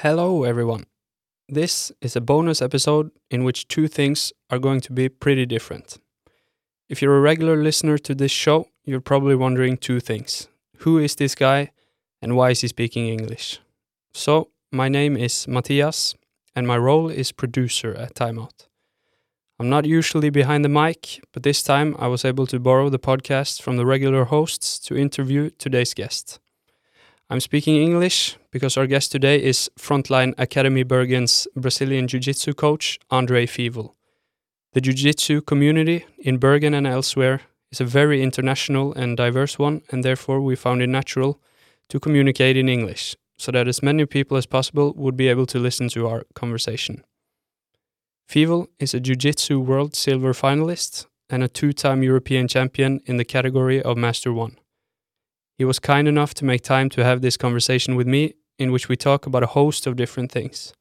Hello, everyone. This is a bonus episode in which two things are going to be pretty different. If you're a regular listener to this show, you're probably wondering two things Who is this guy, and why is he speaking English? So, my name is Mathias, and my role is producer at Timeout. I'm not usually behind the mic, but this time I was able to borrow the podcast from the regular hosts to interview today's guest. I'm speaking English because our guest today is Frontline Academy Bergen's Brazilian Jiu Jitsu coach, Andre Fievel. The Jiu Jitsu community in Bergen and elsewhere is a very international and diverse one, and therefore we found it natural to communicate in English so that as many people as possible would be able to listen to our conversation. Fievel is a Jiu Jitsu World Silver finalist and a two time European champion in the category of Master 1. He was kind enough to make time to have this conversation with me, in which we talk about a host of different things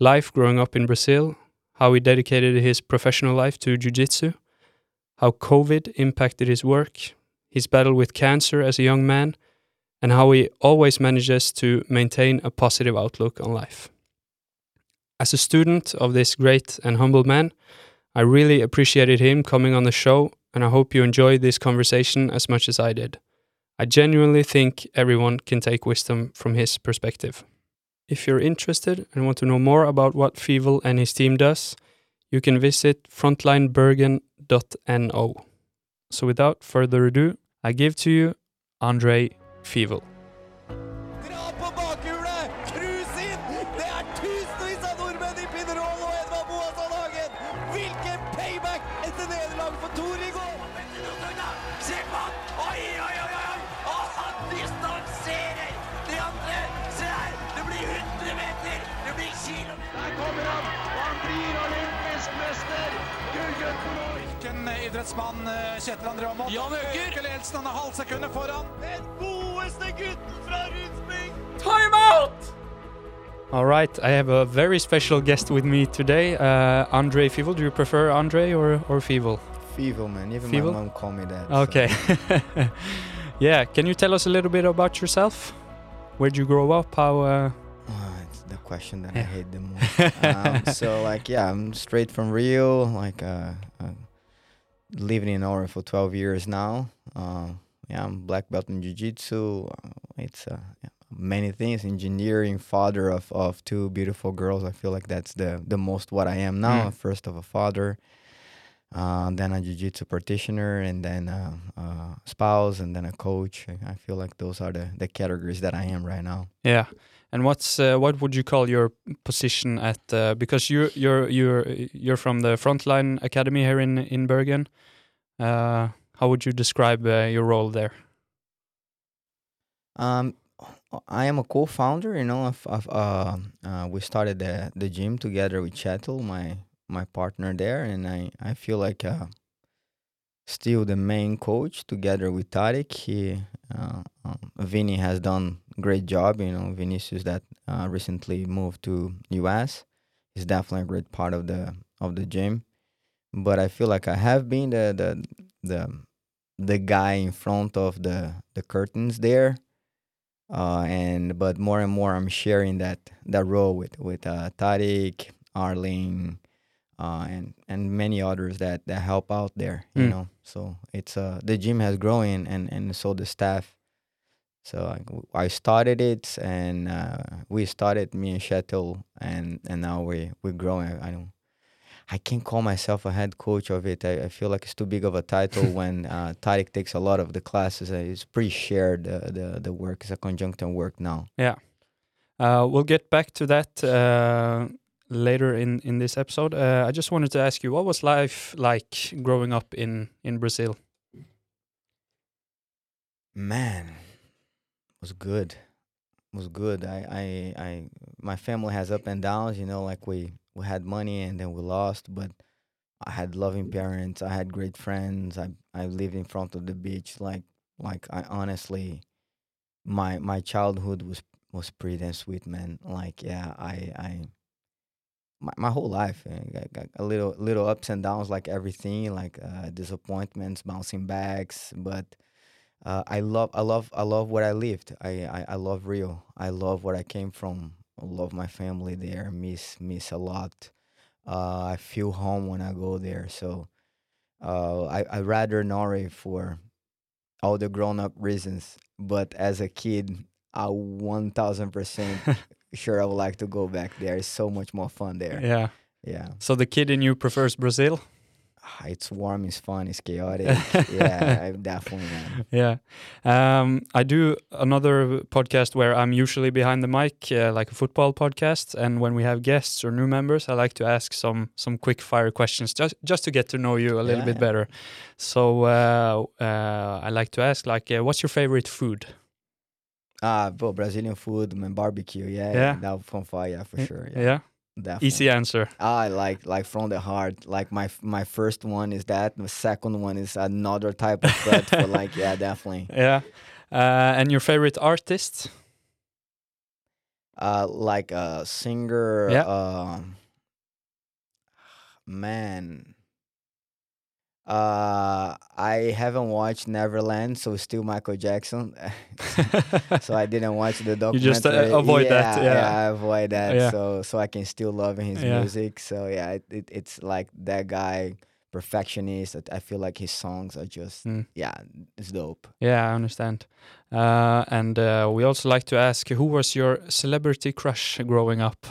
life growing up in Brazil, how he dedicated his professional life to jiu jitsu, how COVID impacted his work, his battle with cancer as a young man, and how he always manages to maintain a positive outlook on life. As a student of this great and humble man, I really appreciated him coming on the show, and I hope you enjoyed this conversation as much as I did. I genuinely think everyone can take wisdom from his perspective. If you're interested and want to know more about what Fievel and his team does, you can visit frontlinebergen.no. So without further ado, I give to you Andre Fievel. Kjetil André Aamodt? Jan Øker! Øker ledelsen, han er halvsekundet foran. Den godeste gutten fra Rundsbygd! All right, I have a very special guest with me today, uh, Andre Fievel. Do you prefer Andre or, or Fievel? Feeble, man. Even Fievel? my mom called me that. so- Okay. yeah, can you tell us a little bit about yourself? Where'd you grow up? How? Uh... Ah, it's the question that Yeah. I hate the most. um, so, like, yeah, I'm straight from Rio. Like, uh, uh, living in Norway for 12 years now. Uh, yeah, I'm black belt in jiu-jitsu. Uh, it's uh, many things. Engineering, father of, of two beautiful girls. I feel like that's the the most what I am now. Mm. First of a father. Uh, then a jiu-jitsu practitioner, and then a, uh, spouse, and then a coach. I I feel like those are the, the categories that I am right now. Yeah. And what's uh, what would you call your position at? Uh, because you you're you're you're from the Frontline Academy here in in Bergen. Uh, how would you describe uh, your role there? Um, I am a co-founder. You know, of, of uh, uh, we started the the gym together with Kjetil, my my partner there, and I I feel like uh, still the main coach together with Tarek. He uh, um, Vinny has done great job. You know, Vinicius that uh, recently moved to US. He's definitely a great part of the of the gym. But I feel like I have been the the the the guy in front of the the curtains there uh, and but more and more I'm sharing that that role with with uh, Tariq, Arling, uh, and and many others that that help out there. You Mm. know, so it's uh the gym has grown and and so the staff. So I, started it and uh, we started me and Kjetil and and now we we're growing. I, I don't. I can't call myself a head coach of it. I, I feel like it's too big of a title when uh, Tariq takes a lot of the classes. Uh, it's pretty shared. The, the the work It's a conjunction work now. Yeah. Uh, we'll get back to that uh, later in in this episode. Uh, I just wanted to ask you, what was life like growing up in in Brazil? Man, was good. Was good. I, I I my family has up and downs. You know, like we we had money and then we lost, but I had loving parents. I had great friends. I I lived in front of the beach. Like like I honestly, my my childhood was was pretty damn sweet, man. Like yeah, I I. My, my whole life, got- got a little little ups and downs, like everything, like uh, disappointments, bouncing backs. But uh, I love I love I love what I lived. I, I I love Rio. I love where I came from. love my family there. Miss miss a lot. Uh, I feel home when I go there. So uh, I I rather Norway for all the grown up reasons. But as a kid, I one thousand percent sure I would like to go back there. It's so much more fun there. Yeah. Yeah. So the kid in you prefers Brazil. Ah, It's warm, it's fun, it's chaotic. yeah, I definitely man. Yeah. Um, I do another podcast where I'm usually behind the mic, uh, like a football podcast. And when we have guests or new members, I like to ask some some quick fire questions just just to get to know you a little bit Yeah. better. So uh, uh, I like to ask, like, uh, what's your favorite food? Ah, bro, Brazilian food, man, barbecue. Yeah, Yeah. that from far, yeah, for sure. Yeah. Yeah, definitely. Easy answer. I like like from the heart. Like my my first one is that. The second one is another type of food. but like yeah, definitely. Yeah. Uh, and your favorite artist? Uh, like a singer. Yeah. Um, man. Uh, I haven't watched Neverland, so still Michael Jackson. so I didn't watch the documentary. You just, uh, avoid that, yeah. I avoid that. Yeah. So so I can still love his Yeah. music. So yeah, it, it, it's like that guy, perfectionist. I- I feel like his songs are just Mm. yeah, it's dope. Yeah, I understand. Uh, and uh, we also like to ask who was your celebrity crush growing up?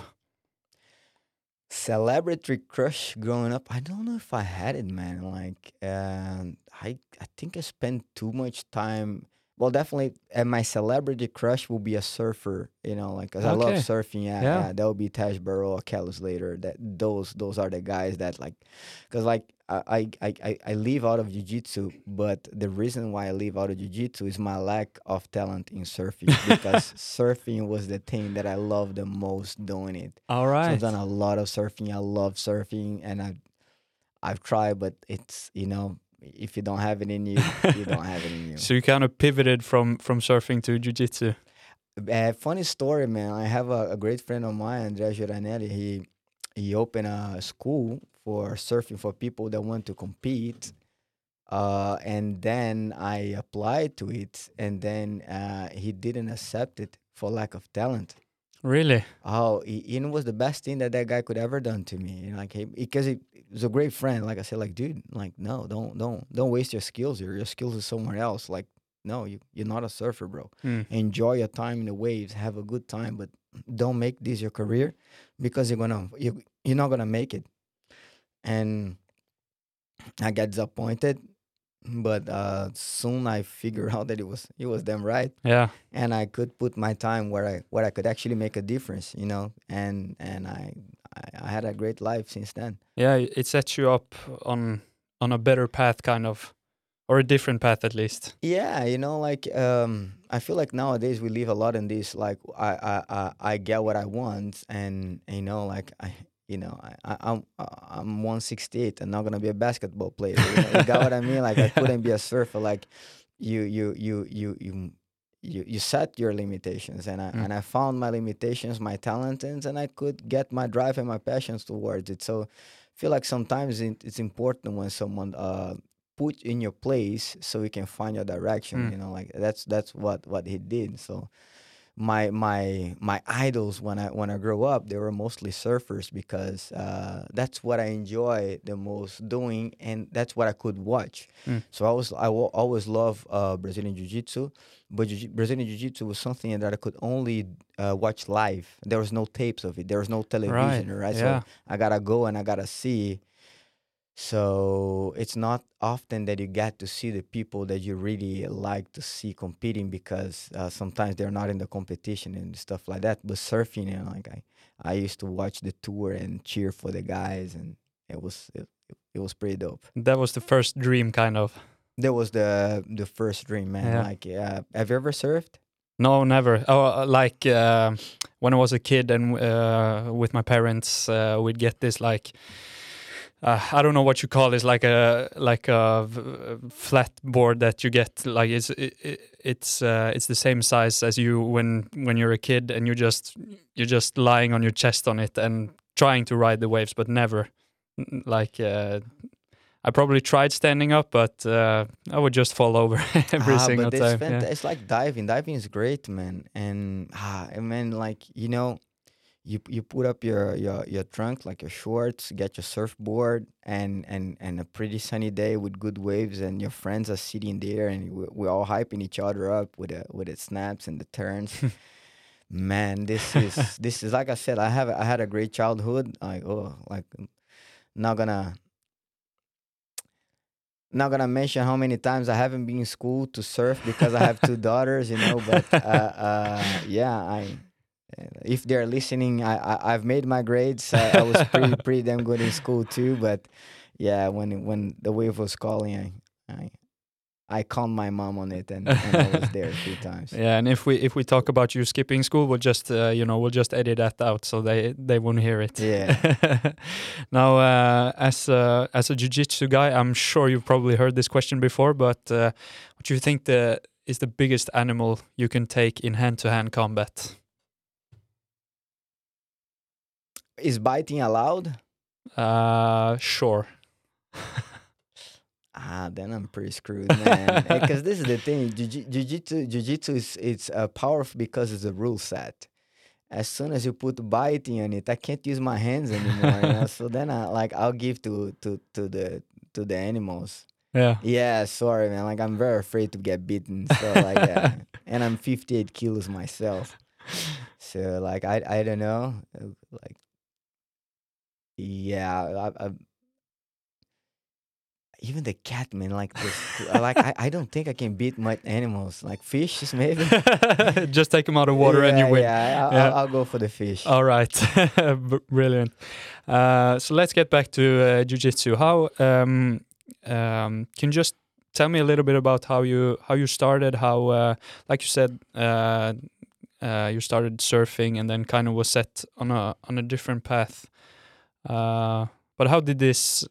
Celebrity crush growing up. I don't know if I had it, man. Like, um, I I think I spent too much time. Well, definitely, and my celebrity crush will be a surfer. You know, like 'cause I love surfing. Yeah, Yeah. yeah. that would be Taj Burrow or Kelly Slater. That those those are the guys that like, cause like I I I, I- I leave out of jiu-jitsu, but the reason why I leave out of jiu-jitsu is my lack of talent in surfing because surfing was the thing that I love the most doing it. all right So. I've done a lot of surfing. I love surfing, and I, I've tried, but it's you know, if you don't have it in you, you don't have it in you. So you kind of pivoted from from surfing to jiu-jitsu. Uh, funny story, man. I have a, a great friend of mine, Andrea Giranelli. He he opened a school for surfing for people that want to compete. Uh, and then I applied to it, and then uh, he didn't accept it for lack of talent. Really? Oh, know, was the best thing that that guy could ever done to me. You know, like, he, because he, he was a great friend. Like I said, like, dude, like, no, don't, don't, don't waste your skills here. Your skills is somewhere else. Like, no, you, you're not a surfer, bro. Mm. Enjoy your time in the waves, have a good time, but don't make this your career because you're gonna, you, you're not gonna make it. And I got disappointed, but uh, soon I figured out that it was, it was them right Yeah. and I could put my time where I where I could actually make a difference, you know, and and I I, I had a great life since then. Yeah. It sets you up on on a better path, kind of, or a different path at least. Yeah, you know, like um, I feel like nowadays we live a lot in this like I I I, I get what I want, and you know, like I. You know, I, I, I'm uh, I'm 168. I'm not gonna be a basketball player. You, know? you got what I mean? Like I couldn't be a surfer. Like you you you you you you, you set your limitations and I Mm. and I found my limitations, my talents, and I could get my drive and my passions towards it. So I feel like sometimes it, it's important when someone uh put in your place so you can find your direction. Mm. You know, like that's that's what what he did. So my my my idols when I when I grew up they were mostly surfers because uh, that's what I enjoy the most doing and that's what I could watch. Mm. So I was I wa- always love uh, Brazilian Jiu Jitsu, but jiu- Brazilian Jiu Jitsu was something that I could only uh, watch live. There was no tapes of it. There was no television, right? yeah. So I gotta go and I gotta see. So it's not often that you get to see the people that you really like to see competing because uh, sometimes they're not in the competition and stuff like that. But surfing, you know, like I, I used to watch the tour and cheer for the guys, and it was it, it was pretty dope. That was the first dream, kind of. That was the the first dream, man. Yeah. Like, uh, have you ever surfed? No, never. Oh, uh, like uh, when I was a kid and uh, with my parents, uh, we'd get this like uh, I don't know what you call this, like a like a flat board that you get. Like it's it, it- it's uh, it's the same size as you when when you're a kid, and you just you're just lying on your chest on it and trying to ride the waves, but never like. Uh, I probably tried standing up, but uh, I would just fall over every ah, single but time. fanta- yeah. it's like diving. Diving is great, man. And ah, and man, like you know, you you put up your your your trunk like your shorts, get your surfboard, and and and a pretty sunny day with good waves, and your friends are sitting there, and we- we're all hyping each other up with the with the snaps and the turns. Man, this is this is like I said. I have I had a great childhood. Like oh, like not gonna not gonna mention how many times I haven't been in school to surf because I have two daughters, you know. But uh, uh, yeah, I if they're listening, I, I I've made my grades. I, I was pretty pretty damn good in school too. But yeah, when when the wave was calling, I I, I called my mom on it, and, and I was there a few times. Yeah, and if we if we talk about you skipping school, we'll just uh, you know we'll just edit that out so they they won't hear it. Yeah. now, uh, as a, as a jiu-jitsu guy, I'm sure you've probably heard this question before, but uh, what do you think the is the biggest animal you can take in hand-to-hand combat? Is biting allowed? Uh, sure. Ah, then I'm pretty screwed, man. Because this is the thing, jiu- jiu-jitsu, jiu-jitsu is it's uh, powerful because it's a rule set. As soon as you put biting on it, I can't use my hands anymore. you know? So then I like I'll give to to to the to the animals. Yeah. Yeah, sorry, man. Like I'm very afraid to get bitten. So like, yeah. and I'm 58 kilos myself. So like I I don't know, uh, like yeah, I, I, even the cat man like this I like I, I don't think I can beat my animals like fishes maybe. just take them out of water and you win. Yeah, I'll, Yeah. I'll, I'll go for the fish. All right, brilliant. Uh, so let's get back to uh, jujitsu. How um, um, can you just tell me a little bit about how you how you started? How, uh, like you said, uh, uh, you started surfing and then kind of was set on a on a different path. Uh, but how did this?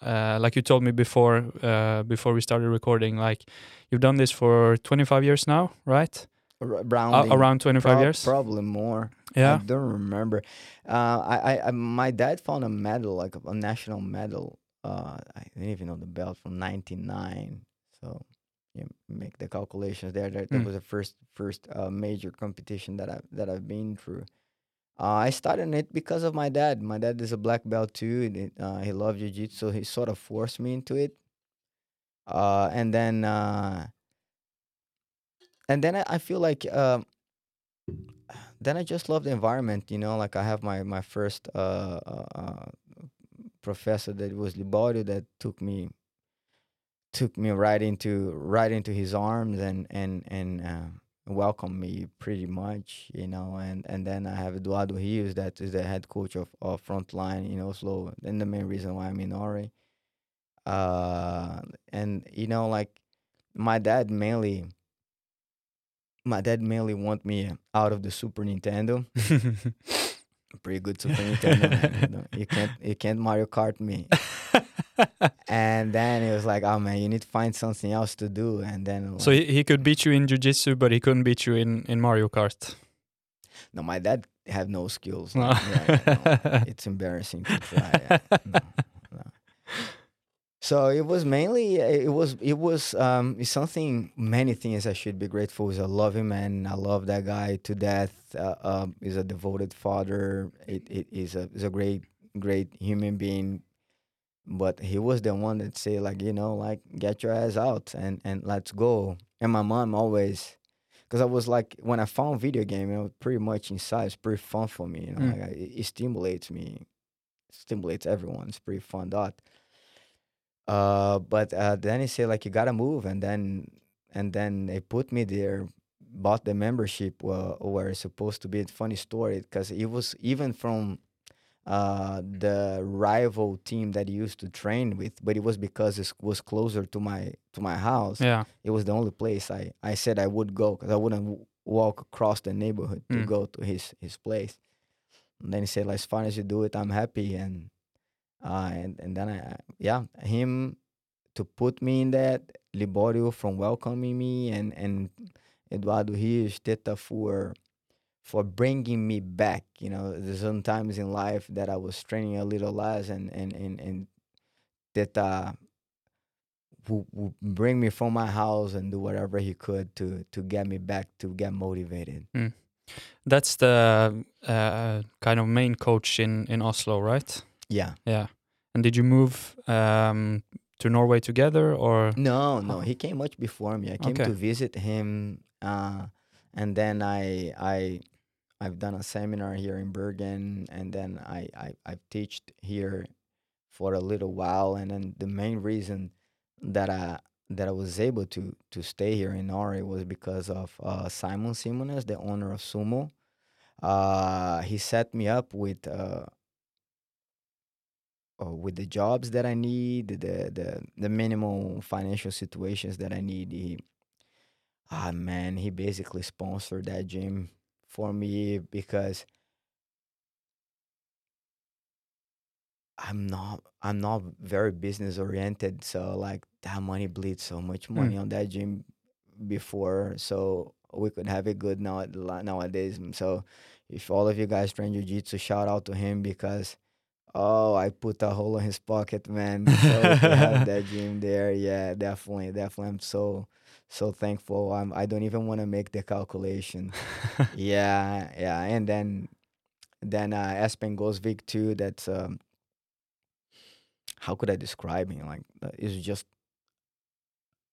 Uh, like you told me before uh, before we started recording, like you've done this for 25 years now, right? R- A- rounding, around 25 prob- years. probably more. yeah. I don't remember. Uh, I, I, I, my dad found a medal, like a, a national medal. Uh, I didn't even know the belt from '99. So you make the calculations there. That, that Mm. was the first first uh, major competition that I that I've been through. Uh, I started it because of my dad. My dad is a black belt too. It, uh, he loved jiu-jitsu, so he sort of forced me into it. Uh, and then uh, and then I, I feel like um, then I just love the environment. You know, like I have my my first uh, uh, professor that was Liborio that took me took me right into right into his arms and and and uh, welcomed me pretty much. You know, and and then I have Eduardo Rios that is the head coach of of Frontline in Oslo, and the main reason why I'm in Norway. Uh, and you know, like my dad mainly my dad mainly want me out of the Super Nintendo. Pretty good Super Nintendo. you, know, you can't you can't Mario Kart me. And then it was like, oh man, you need to find something else to do. And then So he, he could beat you in jiu-jitsu, but he couldn't beat you in, in Mario Kart. no, my dad had no skills. No. like, yeah, yeah, no, it's embarrassing to try. yeah, no. So it was mainly it was it was um it's something many things I should be grateful. Is I love him and I love that guy to death. Uh, um, he's a devoted father. It it is a is a great great human being. But he was the one that say like you know like get your ass out and and let's go. And my mom always because I was like when I found video game, you know, pretty much inside. It's pretty fun for me. You know, Mm. like I, it, stimulates me, stimulates everyone. It's pretty fun dot. Uh, but uh, then he said like you gotta move, and then and then they put me there, bought the membership uh, where it's supposed to be. a funny story because it was even from uh the rival team that he used to train with, but it was because it was closer to my to my house yeah. it was the only place I, I said I would go because I wouldn't w- walk across the neighborhood to Mm. go to his his place. And then he said, like, as far as you do it, I'm happy. And uh, and and then I I- yeah him to put me in that Liborio from welcoming me and and Eduardo Rios Teta for for bringing me back. You know, there's some times in life that I was training a little less and and and and Teta would, would bring me from my house and do whatever he could to to get me back to get motivated. Mm. That's the uh, kind of main coach in in Oslo, right? Yeah. Yeah. And did you move um, to Norway together, or No, no, he came much before me. I came Okay. to visit him, uh, and then I I I've done a seminar here in Bergen, and then I I I've taught here for a little while, and then the main reason that I that I was able to to stay here in Norway was because of uh, Simon Simones, the owner of Sumo. Uh, he set me up with uh, uh, with the jobs that I need, the the the minimal financial situations that I need. He, ah man, he basically sponsored that gym for me because I'm not I'm not very business oriented. So like that money bleeds so much hmm. money on that gym before, so we could have it good now nowadays. So if all of you guys train jiu-jitsu, shout out to him because Oh, I put a hole in his pocket, man. So to have that gym there, yeah, definitely, definitely. I'm so so thankful. I'm I don't even want to make the calculation. yeah, yeah. And then then uh Espen Gosvik too. That's um how could I describe him? Like uh, it's just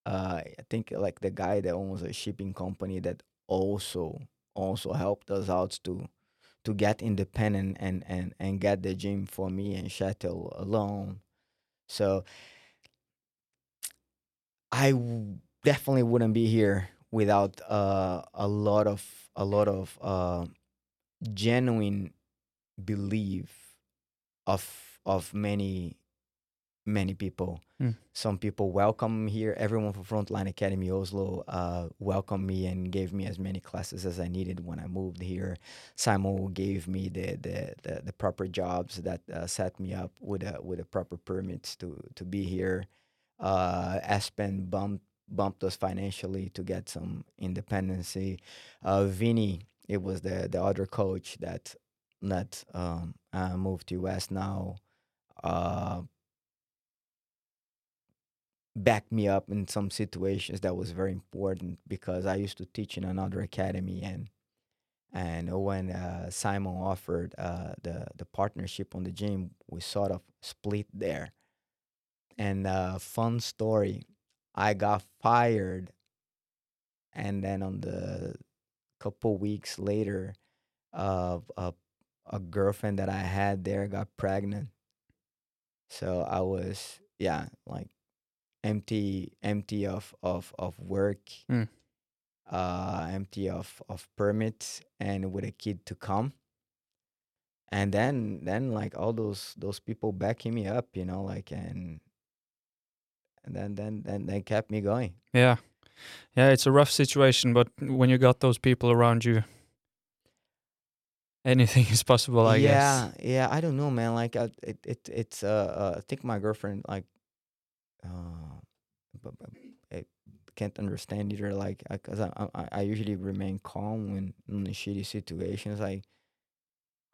uh I think like the guy that owns a shipping company that also also helped us out to to get independent and and and get the gym for me and Kjetil alone. So I w- definitely wouldn't be here without uh, a lot of a lot of uh, genuine belief of of many many people. Mm. Some people welcome here. Everyone from Frontline Academy Oslo uh, welcomed me and gave me as many classes as I needed when I moved here. Simon gave me the the, the, the proper jobs that uh, set me up with a with the proper permits to to be here. Uh, Espen bumped bumped us financially to get some independency. Uh, Vinny, it was the the other coach that that um, uh, moved to US now. Uh, backed me up in some situations that was very important because I used to teach in another academy and and when uh, Simon offered uh, the the partnership on the gym, we sort of split there. And uh, fun story, I got fired, and then on the couple weeks later, uh, a a girlfriend that I had there got pregnant. So I was yeah like empty empty of of of work Mm. uh empty of of permits and with a kid to come and then then like all those those people backing me up you know like and and then then then they kept me going yeah, yeah? It's a rough situation, but when you got those people around you, anything is possible. I yeah guess. yeah yeah. i don't know man like I, it, it it's uh, uh i think my girlfriend like uh but, I can't understand either like because I, I i usually remain calm when in shitty situations i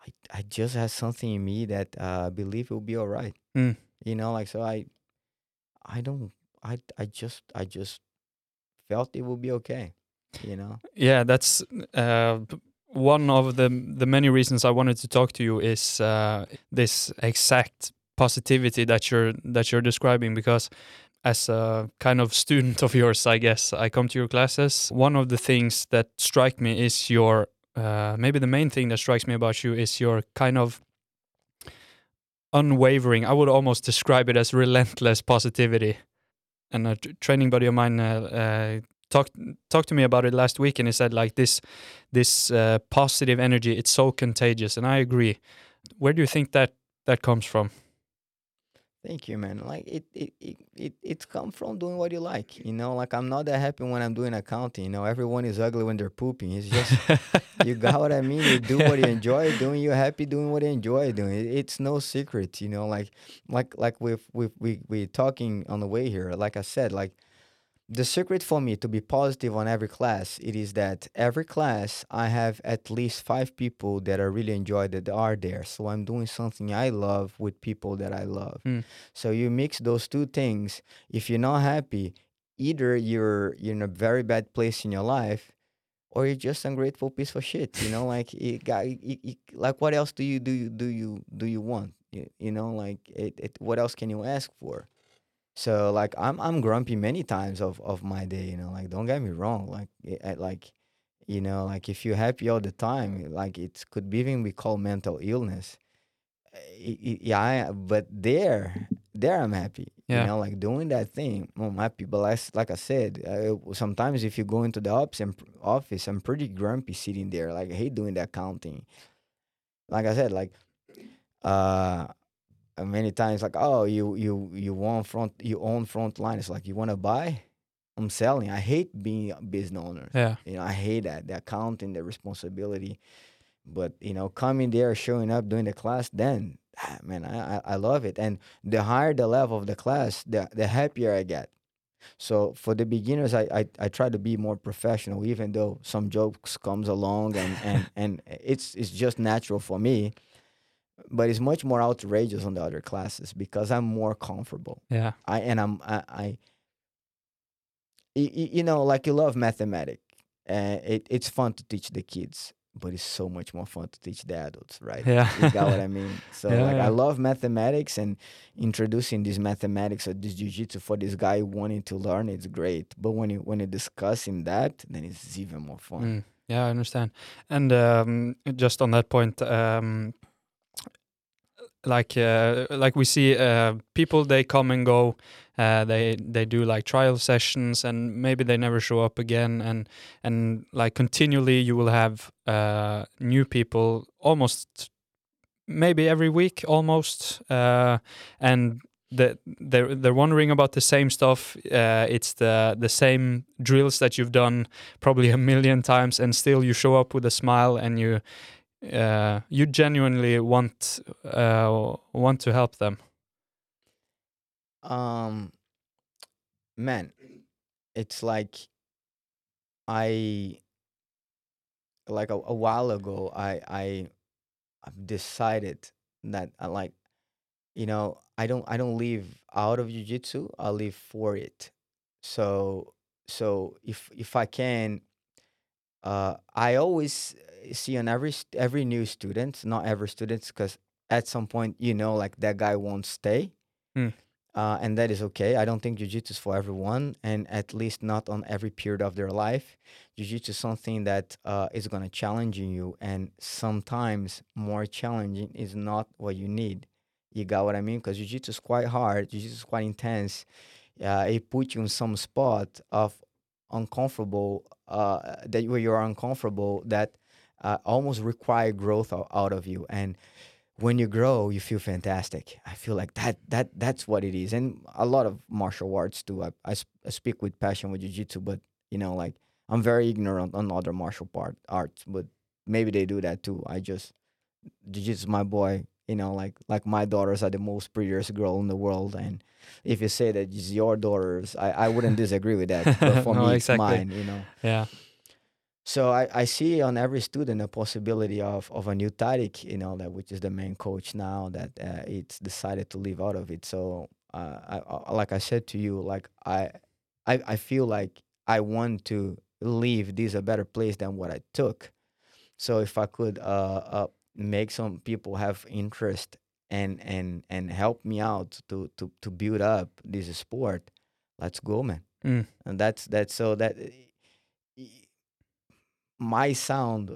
i i just have something in me that uh I believe will be all right Mm. you know like so i i don't i i just i just felt it would be okay you know Yeah, that's uh, one of the the many reasons I wanted to talk to you is uh, this exact positivity that you're that you're describing because as a kind of student of yours, I guess I come to your classes. One of the things that strike me is your uh, maybe the main thing that strikes me about you is your kind of unwavering. I would almost describe it as relentless positivity. And a t- training buddy of mine uh, uh, talked talked to me about it last week, and he said like this this uh, positive energy it's so contagious, and I agree. Where do you think that that comes from? Thank you, man. Like it, it, it, it, it's come from doing what you like. You know, like I'm not that happy when I'm doing accounting. You know, everyone is ugly when they're pooping. It's just you got what I mean. You do what you enjoy doing. You're happy doing what you enjoy doing. It, it's no secret. You know, like like like with with we we talking on the way here. Like I said, like the secret for me to be positive on every class it is that every class i have at least five people that i really enjoy that are there so i'm doing something i love with people that i love Mm. so you mix those two things if you're not happy either you're you're in a very bad place in your life or you're just ungrateful piece of shit. You know, like you got, you, you, like what else do you do? You do you do you want? You, you know, like it, it. What else can you ask for? So like I'm I'm grumpy many times of of my day. You know, like don't get me wrong. Like it, like you know, like if you're happy all the time, like it could be even be called mental illness. I- yeah, I, but there, there I'm happy. Yeah. You know, like doing that thing, I'm happy. But like, like I said, uh, sometimes if you go into the office, I'm, office, I'm pretty grumpy sitting there. Like I hate doing the accounting. Like I said, like uh, many times, like oh, you you you want front, you own front line. It's like you want to buy, I'm selling. I hate being a business owner. Yeah. You know, I hate that the accounting, the responsibility. But you know, coming there, showing up, doing the class, then ah, man, I, I I love it. And the higher the level of the class, the the happier I get. So for the beginners, I, I, I try to be more professional, even though some jokes comes along and, and, and it's it's just natural for me. But it's much more outrageous on the other classes because I'm more comfortable. Yeah. I and I'm I, I you know like you love mathematics. Uh, it it's fun to teach the kids, but it's so much more fun to teach the adults, right? Yeah. you got what I mean. So Yeah, like yeah. I love mathematics and introducing this mathematics or this jiu-jitsu for this guy wanting to learn, it's great. But when you when you're discussing that, then it's even more fun. Mm, yeah, I understand. And um, just on that point, um, like uh, like we see uh, people they come and go. Uh, they they do like trial sessions and maybe they never show up again and and like continually you will have uh, new people almost maybe every week almost uh, and the, they're they're wondering about the same stuff. Uh, it's the the same drills that you've done probably a million times, and still you show up with a smile and you uh, you genuinely want uh, want to help them. Um, man, it's like I like a, a while ago. I I I've decided that I like, you know, I don't I don't live out of jujitsu. I live for it. So so if if I can, uh, I always see on every every new student, not every student, because at some point you know like that guy won't stay uh, and that is okay. I don't think jiu-jitsu is for everyone, and at least not on every period of their life. Jiu-jitsu is something that uh, is going to challenge you, and sometimes more challenging is not what you need. You got what I mean? Because jiu-jitsu is quite hard. Jiu-jitsu is quite intense. Uh, it puts you in some spot of uncomfortable uh, that where you're uncomfortable that uh, almost require growth out of you. And when you grow you feel fantastic. I feel like that that that's what it is. And a lot of martial arts too i, I, sp- I speak with passion with jiu-jitsu but you know like i'm very ignorant on other martial part arts but maybe they do that too. I just jiu-jitsu is my boy you know like like my daughters are the most prettiest girl in the world. And if you say that it's your daughters i, I wouldn't disagree with that but for No, me exactly. it's mine you know. Yeah, so I, I see on every student a possibility of, of a new Tariq, you know, that which is the main coach now that uh, it's decided to leave out of it. So uh, I, I, like I said to you, like I, I I feel like I want to leave this a better place than what I took. So if I could uh, uh make some people have interest and and and help me out to to to build up this sport, let's go, man. Mm. And that's that's so that might sound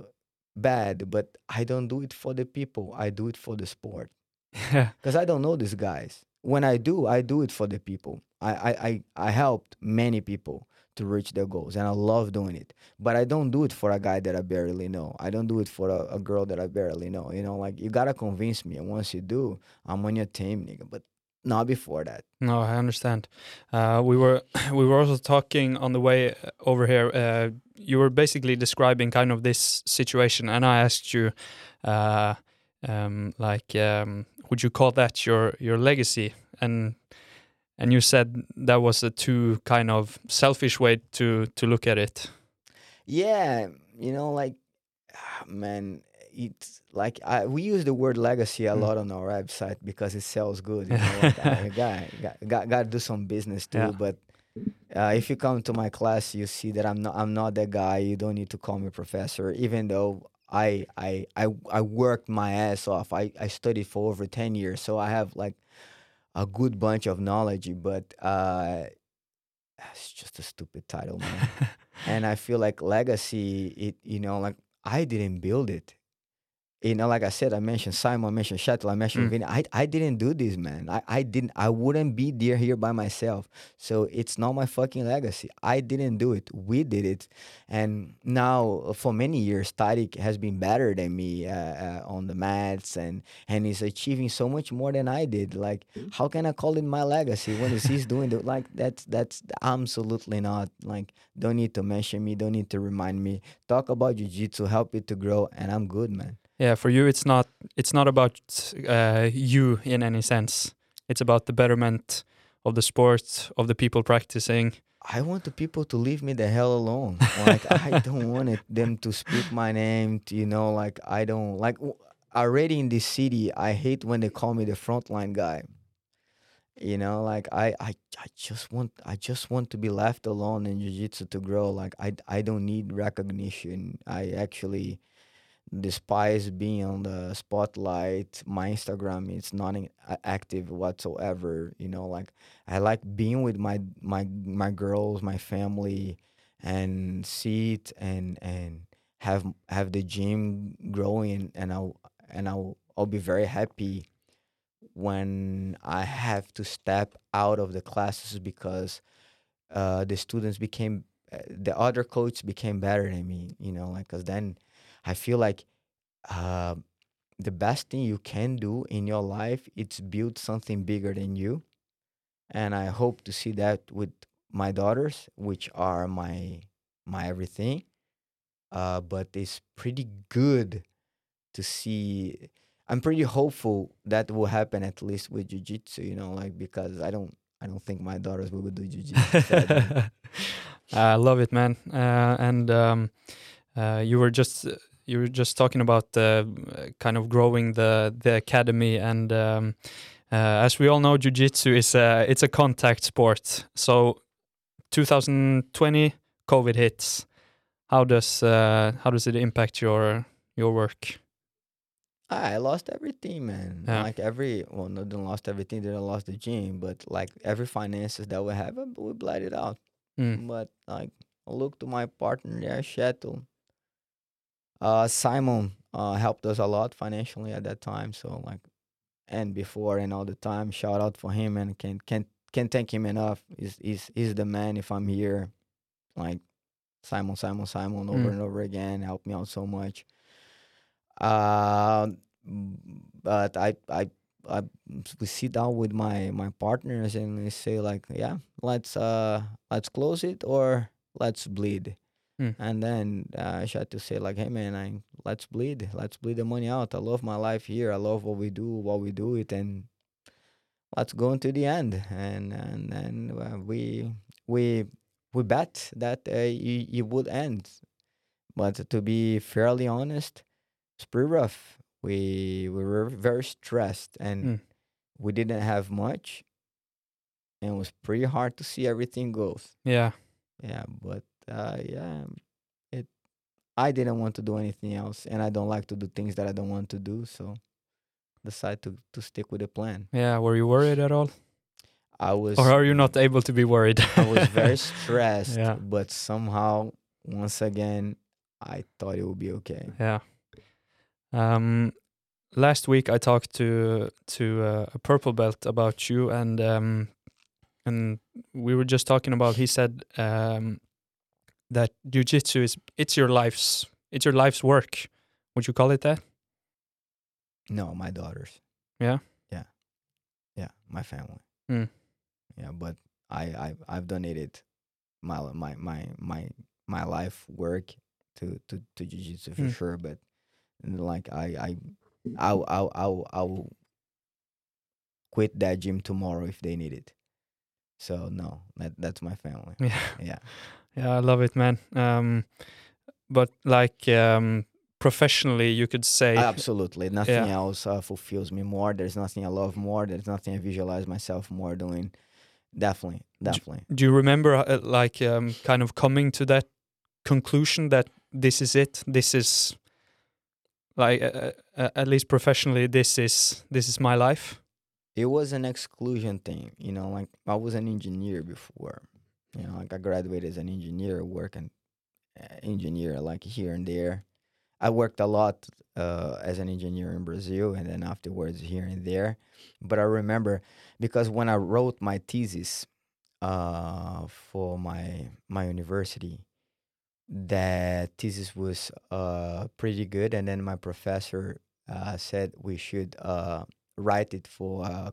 bad, but I don't do it for the people. I do it for the sport because I don't know these guys. When I do, I do it for the people. I, I, I, I helped many people to reach their goals, and I love doing it. But I don't do it for a guy that I barely know. I don't do it for a, a girl that I barely know. You know, like you gotta convince me, and once you do, I'm on your team, nigga. But not before that. no, I understand. Uh, we were we were also talking on the way uh, over here. Uh, you were basically describing kind of this situation, and I asked you, uh, um, like, um, would you call that your your legacy? And and you said that was a too kind of selfish way to to look at it. Yeah, you know, like ah, man, it's like I, we use the word legacy a Mm. lot on our website because it sells good. You know, like, got, got got got to do some business too. Yeah. But Uh, if you come to my class, you see that I'm not I'm not that guy. You don't need to call me professor, even though I I I, I worked my ass off. I, I studied for over ten years, so I have like a good bunch of knowledge. But uh, it's just a stupid title, man. and I feel like legacy. It you know like I didn't build it you know, like I said, I mentioned Simon, I mentioned Kjetil, I mentioned Mm. Vinny. I, I didn't do this, man. I, I didn't I wouldn't be there here by myself. So it's not my fucking legacy. I didn't do it. We did it. And now for many years, Tariq has been better than me uh, uh, on the mats and and he's achieving so much more than I did. Like, how can I call it my legacy when he's doing it? like that's that's absolutely not. Like, don't need to mention me, don't need to remind me. Talk about jiu-jitsu, help it to grow, and I'm good, man. Yeah, for you, it's not it's not about uh, you in any sense. It's about the betterment of the sport, of the people practicing. I want the people to leave me the hell alone. Like I don't want it, them to speak my name. To, you know, like I don't like w- already in this city. I hate when they call me the frontline guy. You know, like I, I, I just want, I just want to be left alone in jiu-jitsu to grow. Like I, I don't need recognition. I actually despise being on the spotlight. My Instagram is not in- a- active whatsoever. You know, like I like being with my my my girls, my family, and see it and and have have the gym growing, and I'll and I'll I'll be very happy when I have to step out of the classes because uh, the students became uh, the other coach became better than me. You know, like because then I feel like uh, the best thing you can do in your life it's build something bigger than you and i hope to see that with my daughters which are my my everything uh, but it's pretty good to see i'm pretty hopeful that will happen at least with jiu-jitsu you know like because i don't i don't think my daughters will do jiu-jitsu. I love it, man. Uh, and um, uh, you were just you were just talking about uh, kind of growing the the academy, and um, uh, as we all know, jujitsu is a it's a contact sport. So, 2020, COVID hits. How does uh, how does it impact your your work? I lost everything, man. Yeah. Like every, well, not didn't lost everything. Didn't lost the gym, but like every finances that we have, we bled it out. Mm. But like, I look to my partner there, Kjetil. Uh, Simon uh, helped us a lot financially at that time. So like, and before and all the time, shout out for him and can can can't thank him enough. He's he's he's the man. If I'm here, like Simon, Simon, Simon, over Mm. and over again, helped me out so much. Uh, but I I I we sit down with my my partners and we say like, yeah, let's uh let's close it or let's bleed. Mm. And then uh, I tried to say like, hey man, I let's bleed, let's bleed the money out. I love my life here. I love what we do, what we do it, and let's go into the end. And and then uh, we we we bet that uh, it, it would end. But to be fairly honest, it's pretty rough. We we were very stressed and Mm. we didn't have much, and it was pretty hard to see everything goes. Yeah, Yeah, but uh, yeah, it. I didn't want to do anything else, and I don't like to do things that I don't want to do. So, decide to to stick with the plan. yeah. Were you worried at all, I was or are you not able to be worried? I was very stressed, Yeah. but somehow once again I thought it would be okay. Yeah. Um, last week I talked to to uh, a purple belt about you, and um, and we were just talking about. He said um, that jujitsu is it's your life's it's your life's work. Would you call it that? No, my daughters. Yeah? Yeah. Yeah, my family. Mm. Yeah, but I I I've donated my my my my my life work to to to jiu-jitsu for Mm. sure, but like I I I'll I'll I'll I'll quit that gym tomorrow if they need it. So no, that that's my family. Yeah. Yeah. Yeah, I love it, man. Um, but like um, professionally, you could say Absolutely. Nothing Yeah. else uh, fulfills me more. There's nothing I love more. There's nothing I visualize myself more doing. definitely, definitely. Do you remember, uh, like, um, kind of coming to that conclusion that this is it? This is, like, uh, uh, at least professionally, this is this is my life. It was an exclusion thing, you know. Like I was an engineer before, you know. Like I graduated as an engineer, working uh, engineer like here and there. I worked a lot uh, as an engineer in Brazil, and then afterwards here and there. But I remember because when I wrote my thesis uh, for my my university, that thesis was uh, pretty good, and then my professor uh, said we should uh, write it for uh,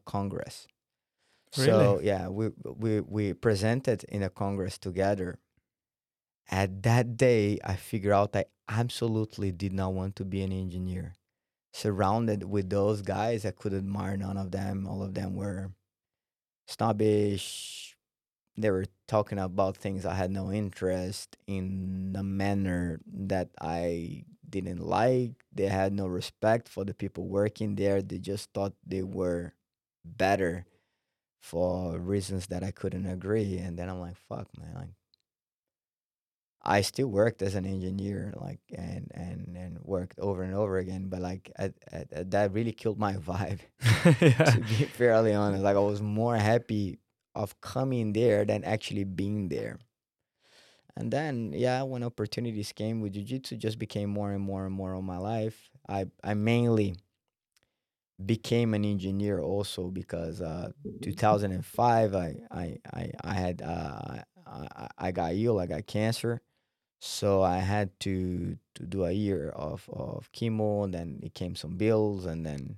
So yeah, we we we presented in a Congress together. At that day, I figured out I absolutely did not want to be an engineer. Surrounded with those guys, I could admire none of them. All of them were snobbish. They were talking about things I had no interest in the manner that I didn't like. They had no respect for the people working there. They just thought they were better for reasons that I couldn't agree. And then I'm like, fuck, man. Like, I still worked as an engineer, like, and and and worked over and over again. But like, at, at- that really killed my vibe. yeah. to be fairly honest, like, I was more happy of coming there than actually being there. And then, yeah, when opportunities came with jiu-jitsu, just became more and more and more of my life. I I mainly became an engineer also because uh 2005 I I I, I had uh I, I got ill I got cancer. So I had to to do a year of of chemo and then it came some bills and then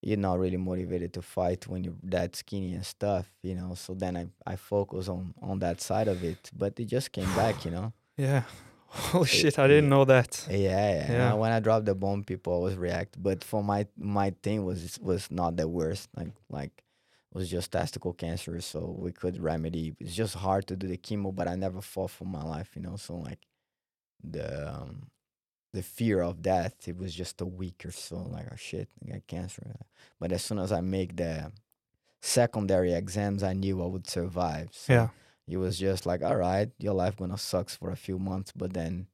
you're not really motivated to fight when you're that skinny and stuff you know? So then I I focus on on that side of it but it just came back you know? Yeah. Oh shit! I didn't know that. yeah, yeah. Yeah. When I dropped the bomb, people always react. But for my my thing was was not the worst. Like like it was just testicle cancer, so we could remedy. It's just hard to do the chemo, but I never fought for my life, you know. So like the um, the fear of death, it was just a week or so. Like oh shit, I got cancer. But as soon as I make the secondary exams, I knew I would survive. So Yeah. It was just like, all right, your life gonna sucks for a few months, but then,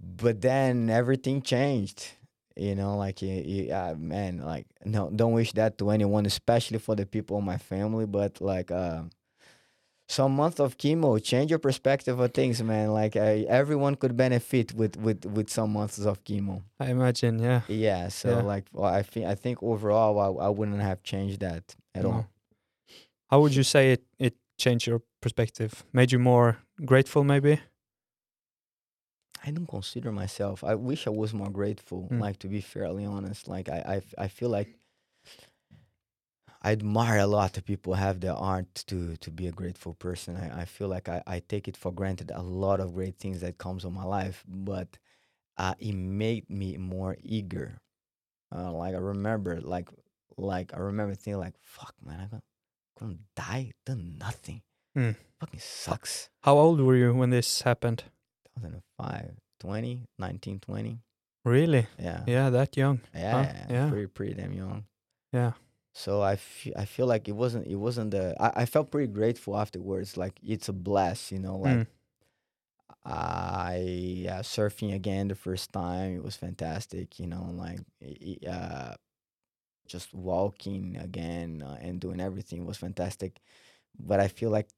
but then everything changed. You know, like you, you, uh, man, like no, don't wish that to anyone, especially for the people in my family. But like, uh, some month of chemo change your perspective of things, man. Like uh, everyone could benefit with with with some months of chemo. I imagine. Yeah. Yeah. So Yeah. like, well, I think I think overall, I, I wouldn't have changed that at all. How would you say it? It changed your perspective, made you more grateful, maybe. I don't consider myself. I wish I was more grateful. Mm. Like to be fairly honest, like I, I, I feel like I admire a lot of people have the art to to be a grateful person. I, I feel like I, I take it for granted a lot of great things that comes in my life, but uh, it made me more eager. Uh, like I remember, like like I remember thinking like, fuck man, I'm gonna, gonna die, done nothing. Mm. Fucking sucks. How old were you when this happened? 2005, 20, 19, 20. Really? Yeah. Yeah, that young. Yeah, Huh? Yeah. pretty pretty damn young. Yeah. So I I feel like it wasn't it wasn't the I, I felt pretty grateful afterwards. Like it's a blast, you know. Like Mm. I yeah, surfing again the first time. It was fantastic, you know. Like uh, just walking again uh, and doing everything was fantastic. But I feel like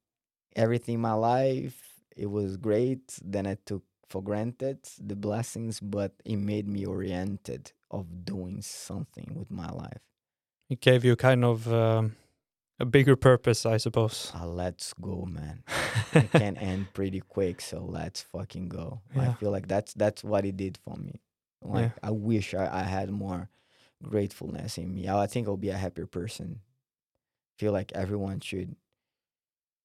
everything in my life it was great. Then I took for granted the blessings, but it made me oriented of doing something with my life. It gave you kind of um, a bigger purpose, I suppose. Uh, let's go, man. it can end pretty quick, so let's fucking go. I feel like that's that's what it did for me. Like Yeah. I wish I, I had more gratefulness in me. I, think I'll be a happier person. Feel like everyone should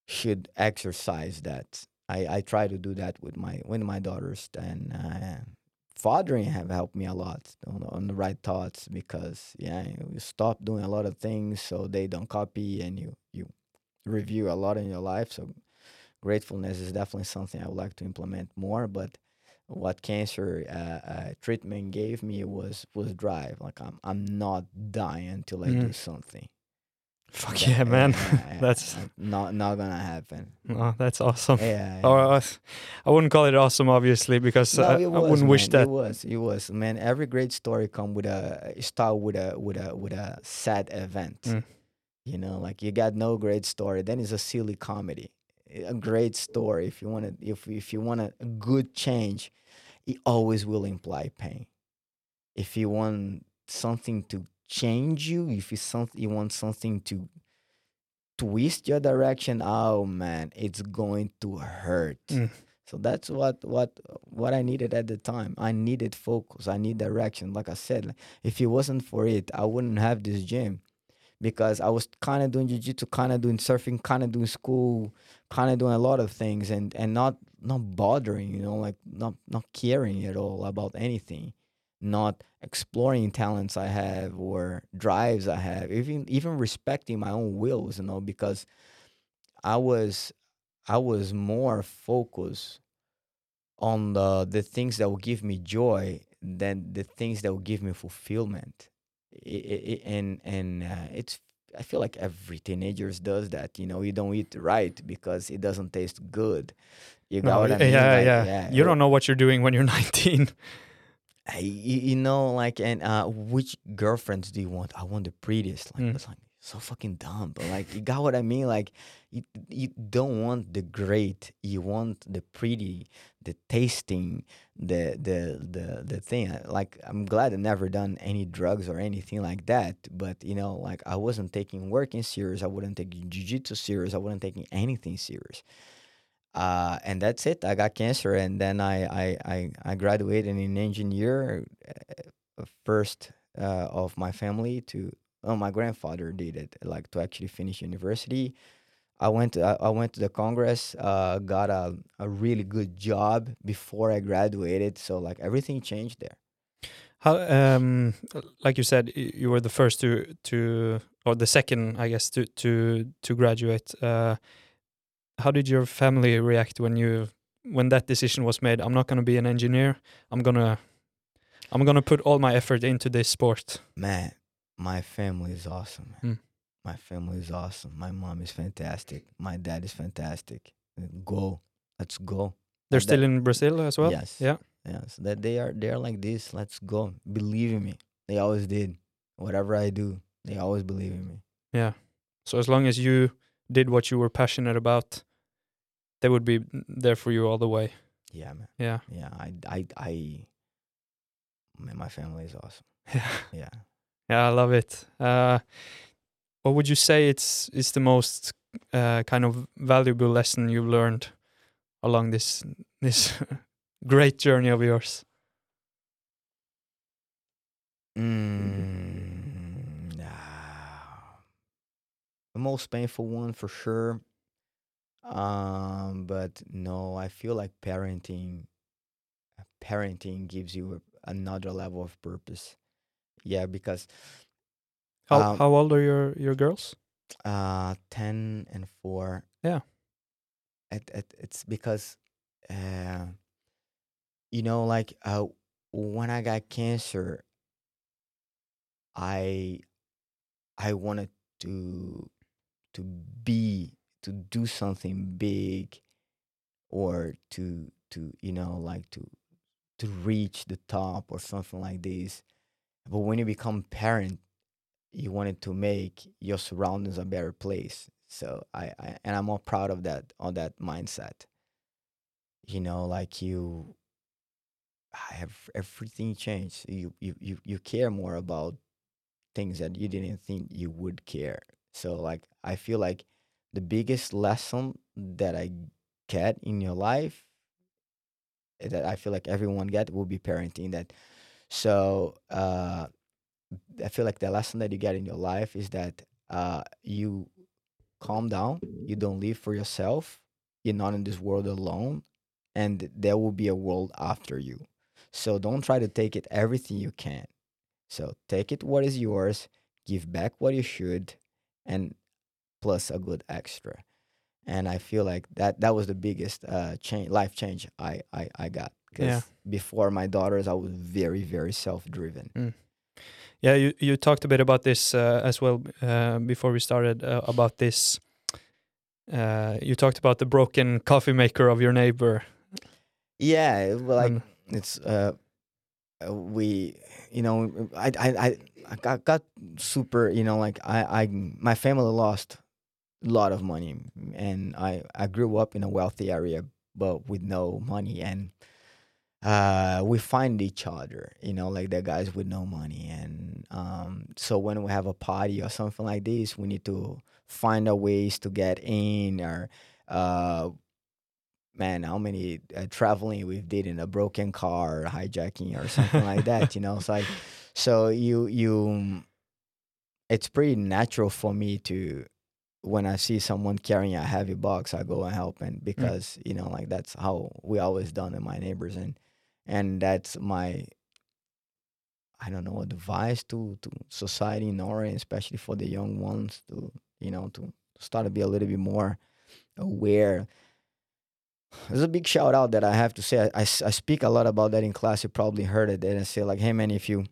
should exercise that. I, I try to do that with my with my daughters and uh, fathering have helped me a lot on, on the right thoughts because yeah you stop doing a lot of things so they don't copy and you you review a lot in your life so gratefulness is definitely something I would like to implement more but what cancer uh, uh, treatment gave me was was drive like I'm I'm not dying until I do Mm. something Fuck That- yeah, man. yeah, That's- uh, not not gonna happen. oh, that's awesome. Yeah. Or uh, I wouldn't call it awesome, obviously, because No, uh, it I wouldn't wish that. It was. It was. Man, every great story come with a start with a with a with a sad event. Mm. You know, like you got no great story, then it's a silly comedy. A great story, if you want to, if if you want a, good change, it always will imply pain. If you want something to change you, if you something you want something to twist your direction, oh man, it's going to hurt. Mm. So that's what what what I needed at the time. I needed focus. I need direction. Like I said, if it wasn't for it, I wouldn't have this gym because I was kind of doing jiu-jitsu, kind of doing surfing, kind of doing school, kind of doing a lot of things and and not not bothering, you know, like not not caring at all about anything. Not exploring talents I have or drives I have, even even respecting my own wills, you know, because I was I was more focused on the the things that will give me joy than the things that will give me fulfillment. And and uh, it's I feel like every teenagers does that. You know, you don't eat right because it doesn't taste good. You got No, what I mean? yeah, Like, yeah, You don't know what you're doing when you're 19. I- you, know, like, and uh, which girlfriends do you want? I want the prettiest. Like, Mm. like so fucking dumb, but like, you got what I mean? Like, you you don't want the great. You want the pretty, the tasting, the the the the thing. Like, I'm glad I never done any drugs or anything like that. But you know, like, I wasn't taking working serious. I wasn't taking jujitsu serious. I wasn't taking anything serious uh, and that's it. I got cancer, and then I I I, I graduated in engineer, uh, first uh, of my family to. Oh, my grandfather did it, like to actually finish university. I went to, I, I went to the Congress, uh, got a, a really good job before I graduated. So like everything changed there. How, um, like you said, you were the first to to, or the second, I guess, to to to graduate. Uh, how did your family react when you when that decision was made? I'm not going to be an engineer. I'm gonna I'm gonna put all my effort into this sport. Man, my family is awesome. Hmm. My family is awesome. My mom is fantastic. My dad is fantastic. Go, let's go. They're still that- in Brazil as well. Yes. Yeah. Yes. That they are they're like this. Let's go. Believe in me. They always did. Whatever I do, they always believe in me. Yeah. So as long as you did what you were passionate about, they would be there for you all the way. Yeah, man. Yeah. Yeah. I I I man, my family is awesome. Yeah. Yeah. Yeah, I love it. Uh, what would you say it's is the most uh, kind of valuable lesson you've learned along this this great journey of yours? Mm, nah. The most painful one for sure. Um, but no, I feel like parenting parenting gives you another level of purpose. Yeah, because How Um, how old are your your girls? uh 10 and 4 Yeah. it, it, it's because uh you know like uh when i got cancer i i wanted to to be to do something big or to to you know like to to reach the top or something like this but when you become parent you wanted to make your surroundings a better place. So I, I and I'm more proud of that on that mindset. You know, like you I have everything changed. You you you you care more about things that you didn't think you would care. So like I feel like the biggest lesson that I get in your life eh, that I feel like everyone get will be parenting that so uh I feel like the lesson that you get in your life is that uh, you calm down, you don't live for yourself, you're not in this world alone, and there will be a world after you. So don't try to take it everything you can. So take it what is yours, give back what you should, and plus a good extra. And I feel like that that was the biggest uh, change, life change I I, I got. 'Cause Yeah. before my daughters, I was very very self driven. Yeah, you, you talked a bit about this uh, as well uh, before we started uh, about this. Uh, you talked about the broken coffee maker of your neighbor. Yeah, well, like and- it's uh, we, you know, I I I, I got, got super, you know, like I I my family lost lot of money, and I I grew up in a wealthy area, but with no money, and uh, we find each other, you know, like the guys with no money, and um, so when we have a party or something like this, we need to find a ways to get in or uh man, how many uh, traveling we did in a broken car, or hijacking, or something like that. You know, it's like so you you. It's pretty natural for me to when I see someone carrying a heavy box, I go and help, and mm. because you know, like that's how we always done in my neighbors, and and that's my. I don't know advice to to society in Norway, especially for the young ones to you know to start to be a little bit more aware there's a big shout out that I have to say. I I speak a lot about that in class. You probably heard it. And I say like, hey man, if you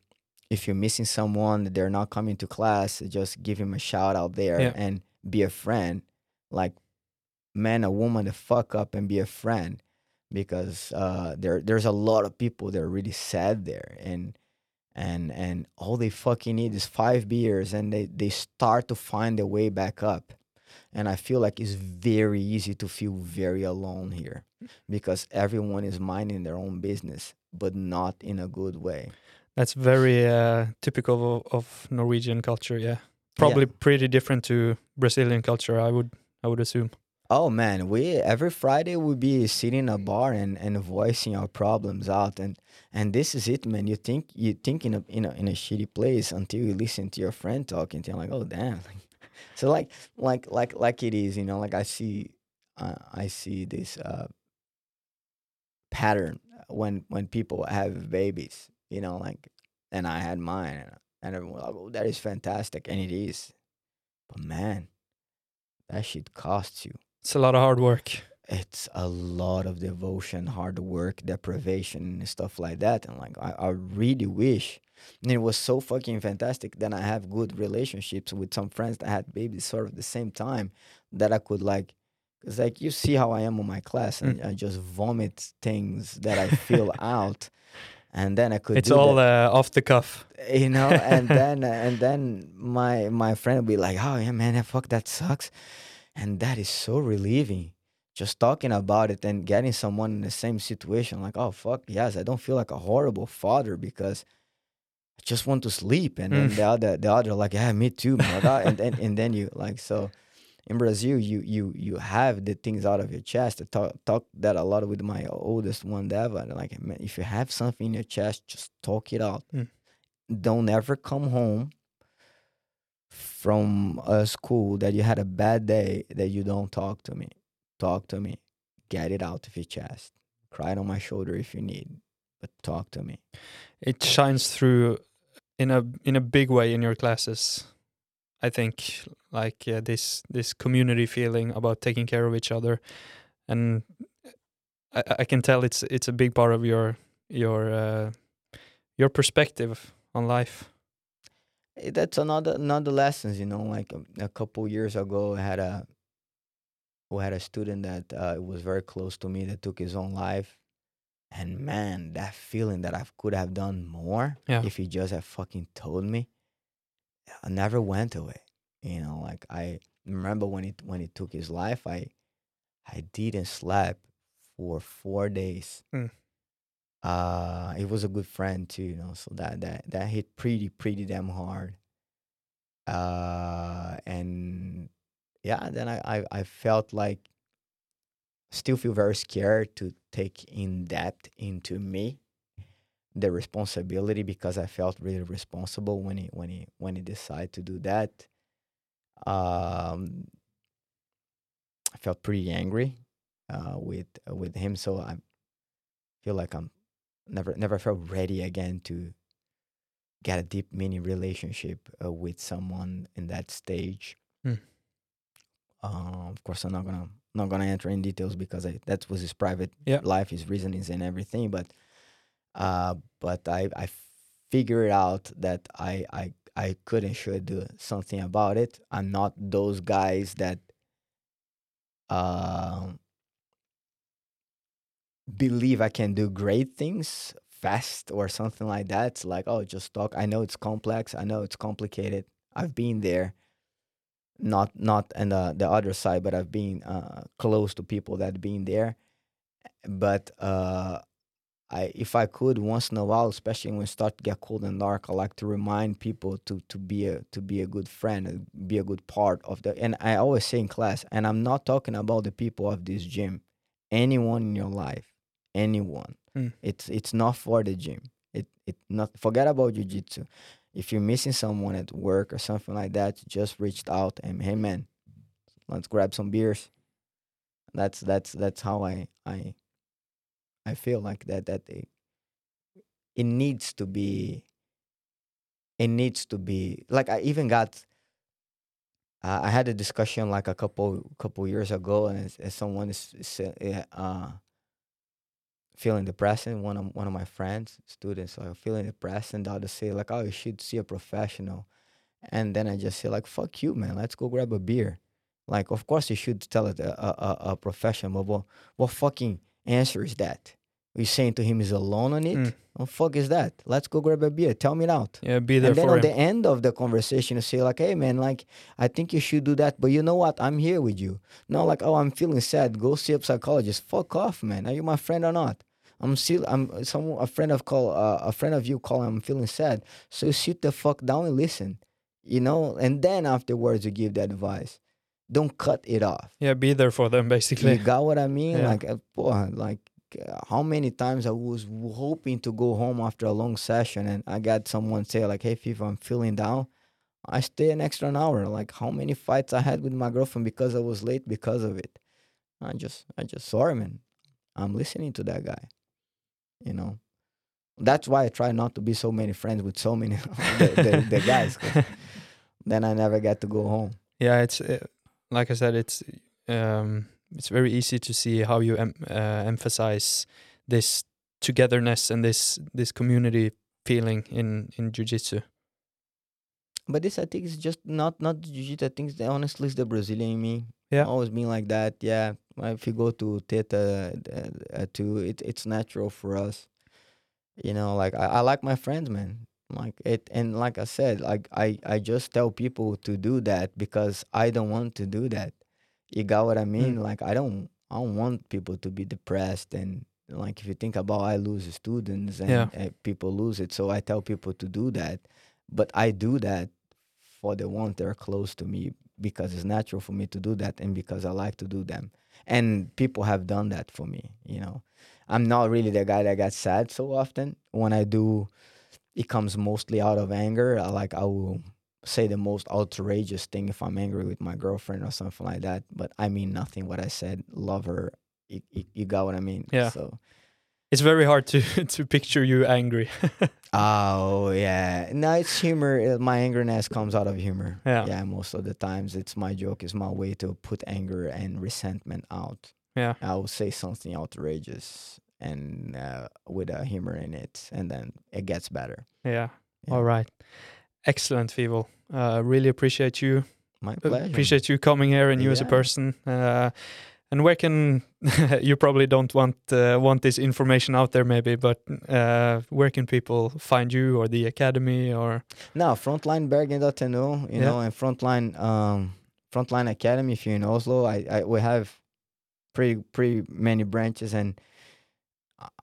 if you're missing someone, they're not coming to class, just give him a shout out there Yeah. and be a friend. Like, man, a woman, to fuck up and be a friend, because uh, there there's a lot of people that are really sad there, and and and all they fucking need is five beers, and they they start to find their way back up and I feel like it's very easy to feel very alone here because everyone is minding their own business, but not in a good way. That's very uh, typical of, of Norwegian culture. Yeah, probably pretty different to Brazilian culture. I would I would assume. Oh man, we every Friday we be sitting in a bar and, and voicing our problems out and and this is it, man. You think you think in a in a in a shitty place until you listen to your friend talking to you like, oh damn. so like like like like it is, you know, like I see uh, I see this uh, pattern when when people have babies, you know, like and I had mine and, everyone like, oh that is fantastic and it is. But man, that shit costs you It's a lot of hard work. it's a lot of devotion, hard work, deprivation, and stuff like that. And like, I, I really wish. And it was so fucking fantastic that I have good relationships with some friends that had babies sort of the same time that I could like, cause like you see how I am on my class, mm. and I just vomit things that I feel out, and then I could. It's do all uh, off the cuff. you know and then and then my my friend would be like oh yeah man that fuck that sucks and that is so relieving just talking about it and getting someone in the same situation like oh fuck yes i don't feel like a horrible father because i just want to sleep and then Mm. the other the other like yeah me too and then and then you like so in brazil you you you have the things out of your chest i talk talk that a lot with my oldest one deva like man, if you have something in your chest just talk it out Mm. don't ever come home from a school that you had a bad day that you don't talk to me. Talk to me. Get it out of your chest. Cry it on my shoulder if you need, but talk to me. It shines through in a in a big way in your classes. I think like uh, this this community feeling about taking care of each other, and I, I can tell it's it's a big part of your your uh, your perspective on life. Eh, That's another another lessons, you know. Like um, a, a couple years ago, I had a we had a student that uh, was very close to me that took his own life, and man, that feeling that I could have done more Yeah. if he just had fucking told me, I never went away. You know, like I remember when it when he took his life, I I didn't sleep for four days. Mm. Uh, he was a good friend too, you know, so that that that hit pretty pretty damn hard. Uh, and yeah, then I, I I felt like still feel very scared to take in depth into me the responsibility because I felt really responsible when he when he when he decided to do that. Um, I felt pretty angry uh, with with him, so I feel like I'm never never felt ready again to get a deep meaning relationship uh, with someone in that stage. Mm. Uh, of course, I'm not gonna not gonna enter in details because I, that was his private Yeah. life, his reasonings, and everything. But uh, but I I figured out that I I I could and should do something about it. I'm not those guys that um believe I can do great things fast or something like that. It's like, oh, just talk. I know it's complex. I know it's complicated. I've been there. Not not on the, the other side, but I've been uh, close to people that been there. But uh, I if I could once in a while, especially when it start to get cold and dark, I like to remind people to to be a to be a good friend, and be a good part of the. And I always say in class, and I'm not talking about the people of this gym, anyone in your life, anyone. Hmm. It's it's not for the gym. It it not forget about jujitsu. If you're missing someone at work or something like that, just reached out and hey man, let's grab some beers. That's that's that's how I I I feel like that that it, it needs to be it needs to be like I even got uh, I had a discussion like a couple couple years ago and someone is, is uh, uh feeling depressed and one of one of my friends students are feeling depressed and the other say like oh you should see a professional. And then I just say like fuck you man let's go grab a beer. Like of course you should tell it a, a, a- a professional but what, what fucking answer is that you saying to him he's alone on it Mm. what fuck is that let's go grab a beer tell me it out Yeah, be there and then for on him. the end of the conversation, you say like, "Hey, man, like I think you should do that, but you know what? I'm here with you." No, like, "Oh, I'm feeling sad. Go see a psychologist." Fuck off, man. Are you my friend or not? I'm still. I'm some a friend of call uh, a friend of you call. I'm feeling sad. So sit the fuck down and listen, you know. And then afterwards, you give the advice. Don't cut it off. yeah, be there for them basically. You got what I mean? Yeah. Like, uh, boy, like uh, how many times I was hoping to go home after a long session, and I got someone say like, "Hey, Fifa, I'm feeling down." I stay an extra an hour. Like how many fights I had with my girlfriend because I was late because of it. I just, I just sorry, man. I'm listening to that guy. You know, that's why I try not to be so many friends with so many the, the, the guys. then I never get to go home. yeah it's like i said it's um it's very easy to see how you em- uh, emphasize this togetherness and this this community feeling in in jiu-jitsu But this, I think, is just not not jiu-jitsu. I think, honestly, it's the Brazilian in me. Yeah. always been like that. Yeah, if you go to Teta uh, uh, too, it it's natural for us. You know, like I, I like my friends, man. Like it, and like I said, like I I just tell people to do that because I don't want to do that. You got what I mean? Like I don't I don't want people to be depressed and like if you think about I lose students and Yeah. uh, people lose it, so I tell people to do that but I do that for the ones that are close to me because it's natural for me to do that and because I like to do them. And people have done that for me, you know. I'm not really the guy that gets sad so often. When I do, it comes mostly out of anger. Like I will say the most outrageous thing if I'm angry with my girlfriend or something like that. But I mean nothing what I said. Love her. You, you, you got what I mean? Yeah. So it's very hard to to picture you angry Oh yeah, no, it's humor. Uh, My angerness comes out of humor. Yeah. yeah. Most of the times, it's my joke. It's my way to put anger and resentment out. yeah I will say something outrageous and uh, with a humor in it, and then it gets better. yeah, Yeah. all right excellent Fievel. uh really appreciate you My Uh, pleasure. appreciate you coming here and you as a person. Uh, and where can you probably don't want uh, want this information out there maybe, but uh, where can people find you or the academy or No, frontlinebergen.no, you Yeah. know, and frontline um frontline academy if you're in Oslo. I, I we have pretty pretty many branches and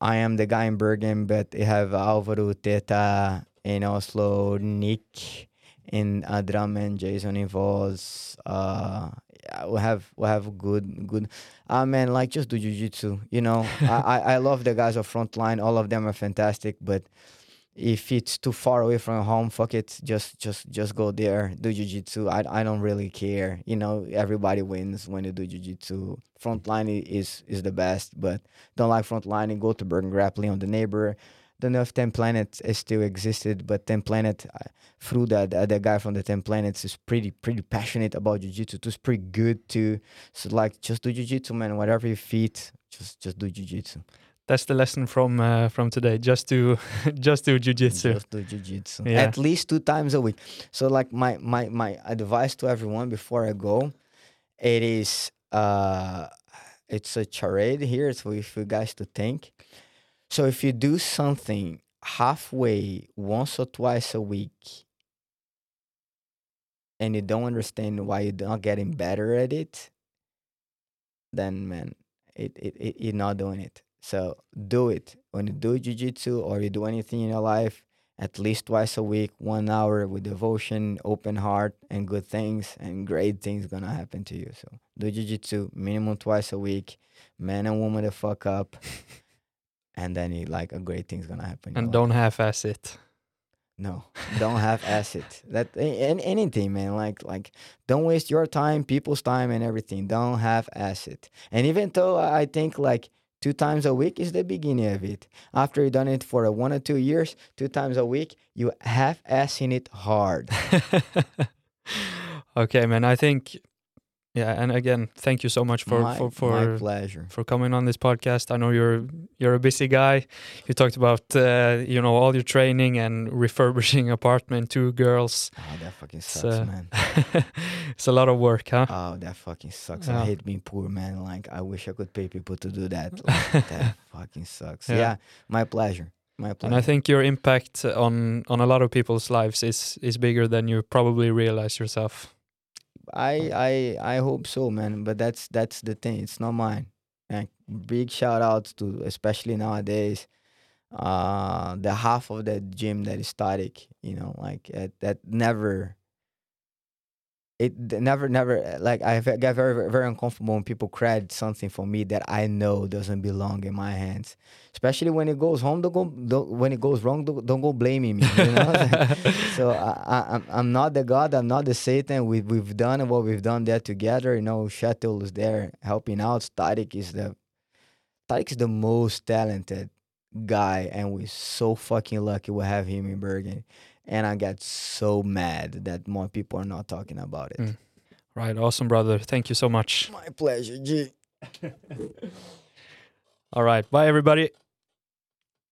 I am the guy in Bergen, but they have Alvaro Teta in Oslo, Nick in uh, Drammen, Jason in Voss. Uh yeah, we have we have good good uh man like just do jiu-jitsu you know I, I I love the guys of frontline all of them are fantastic but if it's too far away from home, fuck it. Just just just go there, do jiu-jitsu. I I don't really care. You know, everybody wins when you do jiu-jitsu. Frontline is is the best, but don't like frontline go to Bergen Grappling on the neighbor. Don't know if Ten Planets is still existed, but Ten Planet, uh, through that the guy from the Ten Planets is pretty pretty passionate about jiu-jitsu. too. It's pretty good too. So like, just do jiu-jitsu, man. Whatever you feet, just just do jiu-jitsu. That's the lesson from uh, from today. Just do just do jujitsu. Just do jiu-jitsu. Yeah. At least two times a week. So like my my my advice to everyone before I go, it is uh it's a charade here so if you guys to think. So if you do something halfway once or twice a week and you don't understand why you're not getting better at it, then man, it, it, it you're not doing it. So do it. When you do jiu-jitsu or you do anything in your life, at least twice a week, one hour with devotion, open heart, and good things, and great things gonna happen to you. So do jiu-jitsu minimum twice a week, man and woman the fuck up, and then you, like a great thing's gonna happen. And don't life. half-ass it. No, don't have acid. That a- an- anything, man. Like like, don't waste your time, people's time, and everything. Don't have acid. And even though I think like two times a week is the beginning of it. After you've done it for a one or two years, two times a week, you have assing it hard. okay, man. I think, yeah. And again, thank you so much for my, for my for pleasure. for coming on this podcast. I know you're you're a busy guy. You talked about uh, you know all your training and refurbishing apartment, two girls. Oh, that fucking sucks, uh, man. it's a lot of work, huh? Oh, that fucking sucks. Yeah. I hate being poor, man. Like I wish I could pay people to do that. Like, that fucking sucks. Yeah. yeah, my pleasure. My pleasure. and I think your impact on on a lot of people's lives is is bigger than you probably realize yourself. I I I hope so, man. But that's that's the thing. It's not mine. And big shout outs to especially nowadays, uh, the half of that gym that is static. You know, like that never. It never, never uh, like I get very, very, uncomfortable when people credit something for me that I know doesn't belong in my hands. Especially when it goes home, don't go. Don't, when it goes wrong, don't, don't go blaming me. You know. so I, I, I'm I'm not the God. I'm not the Satan. We we've done what we've done there together. You know, Shuttle is there helping out. Static is the Static is the most talented guy, and we're so fucking lucky we have him in Bergen. And I got so mad that more people are not talking about it. Mm. right, awesome, brother. Thank you so much. My pleasure, G. All right, bye, everybody.